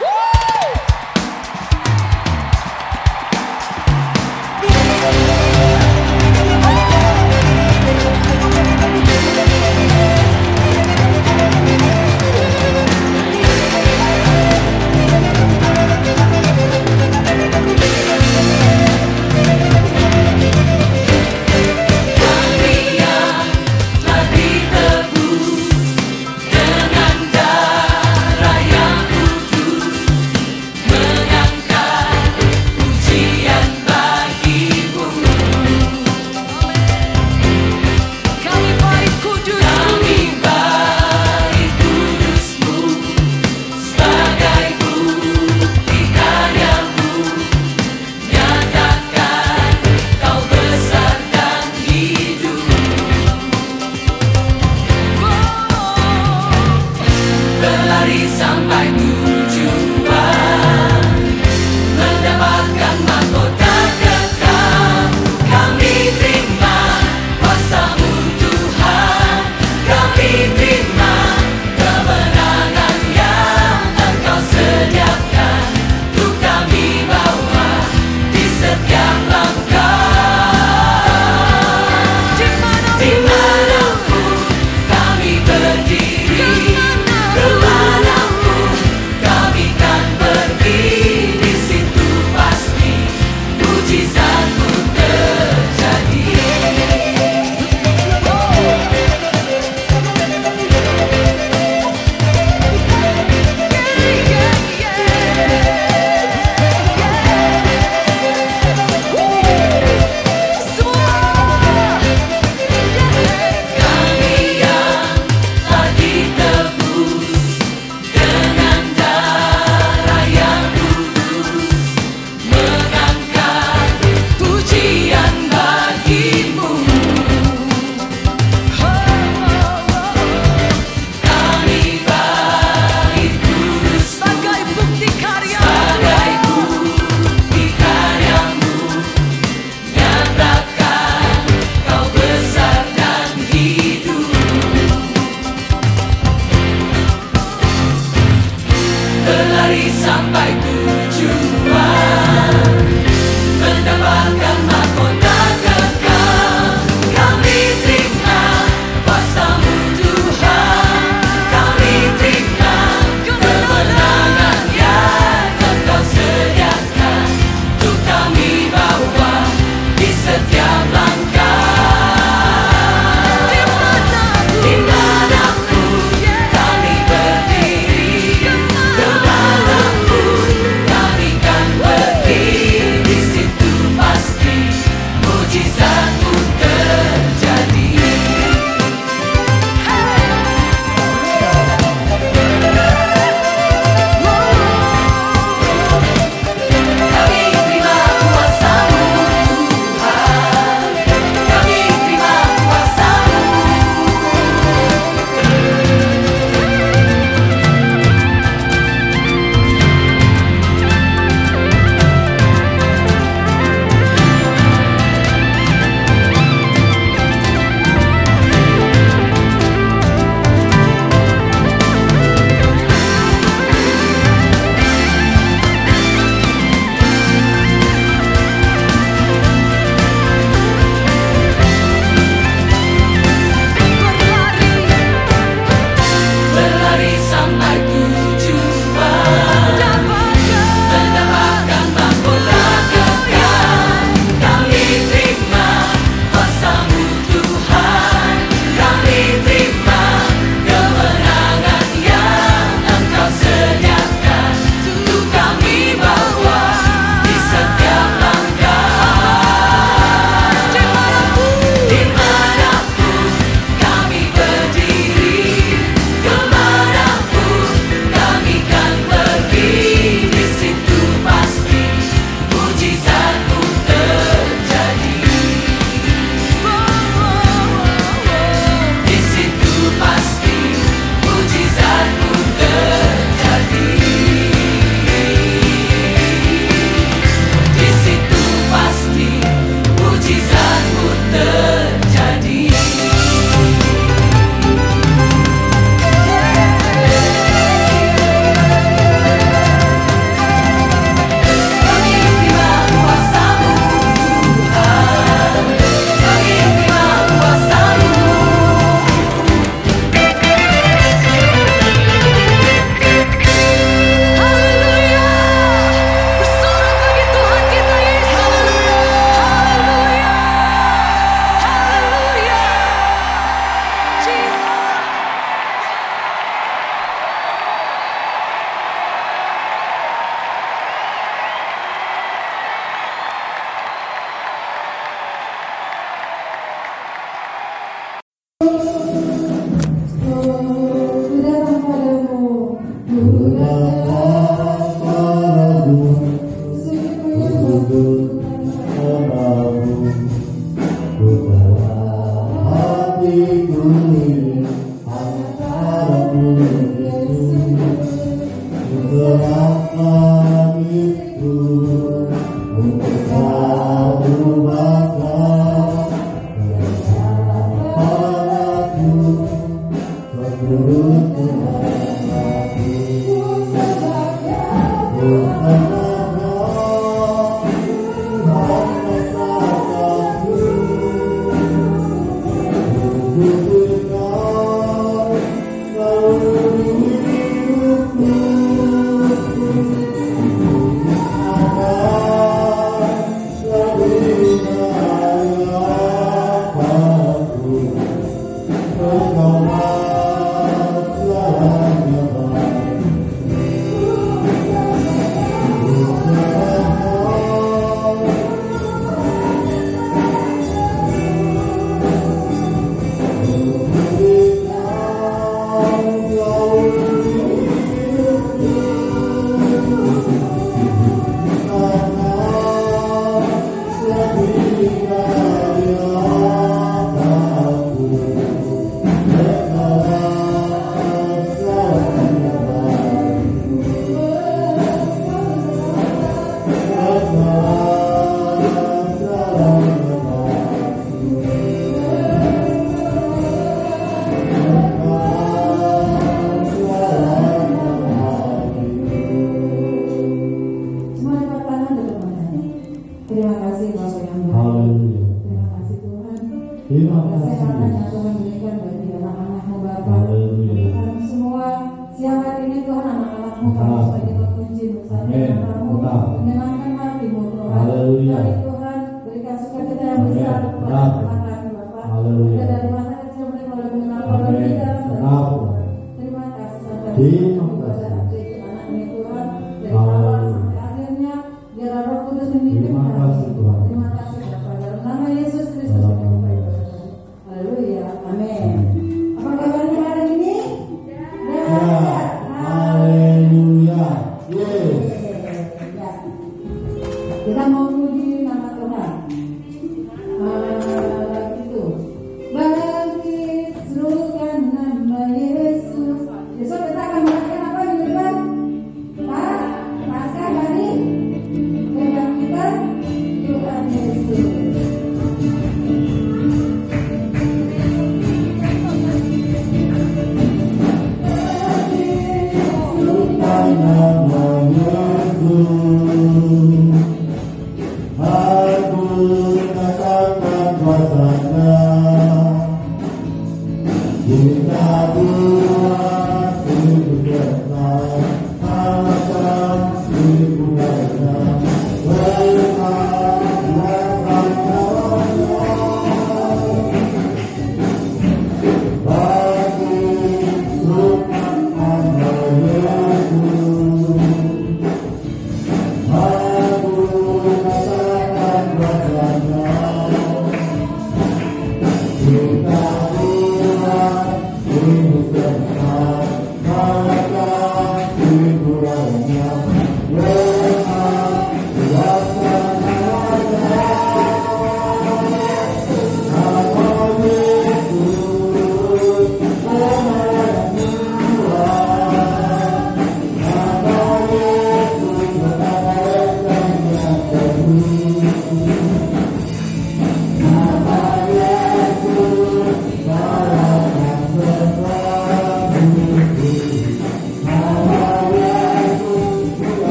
Kami sampai tujuan Música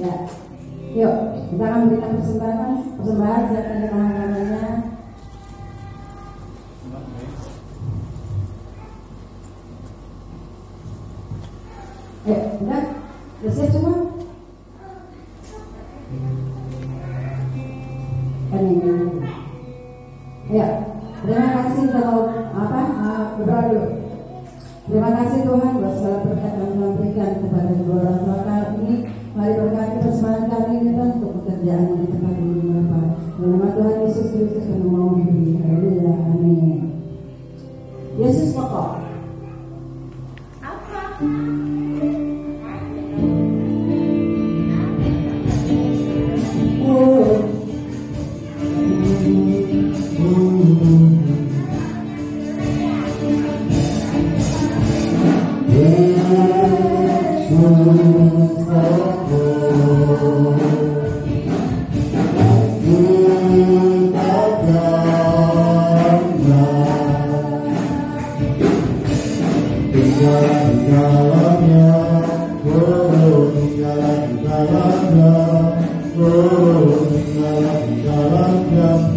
Ya. Yuk, kita akan memberikan persembahan, persembahan silakan dengan tangannya. Yesus kotor. Sharanjam, Govinda Sharanjam.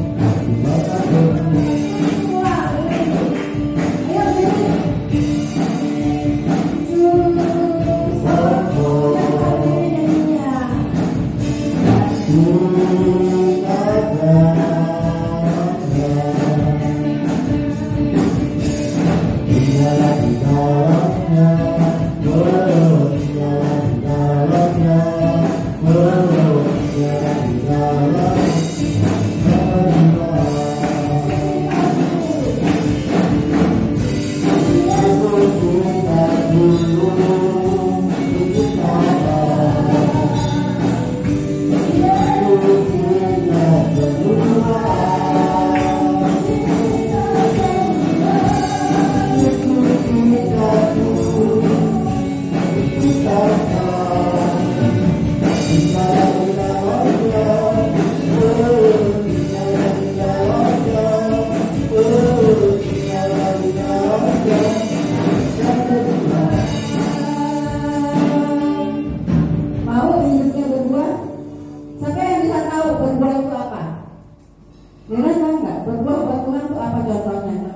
Apa contohnya?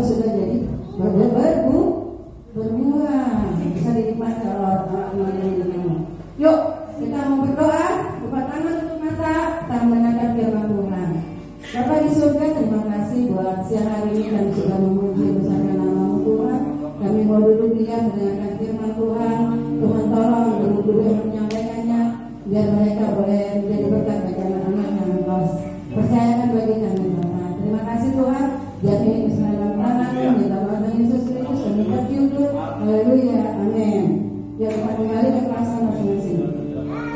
Kamu sudah jadi berbu berbu berbuah. Bisa dinikmati oleh orang-orang yang kamu. Yuk, kita mau berdoa, buka tangan tutup mata, kita mendengarkan firman Tuhan. Bapak di surga, terima kasih buat siang hari ini kami sudah memuji bersama namamu Tuhan. Kami mau duduk diam mendengarkan firman Tuhan. Tuhan tolong guru-guru yang menyampaikannya, biar mereka boleh menjadi berkat bagi anak-anak yang engkau percayakan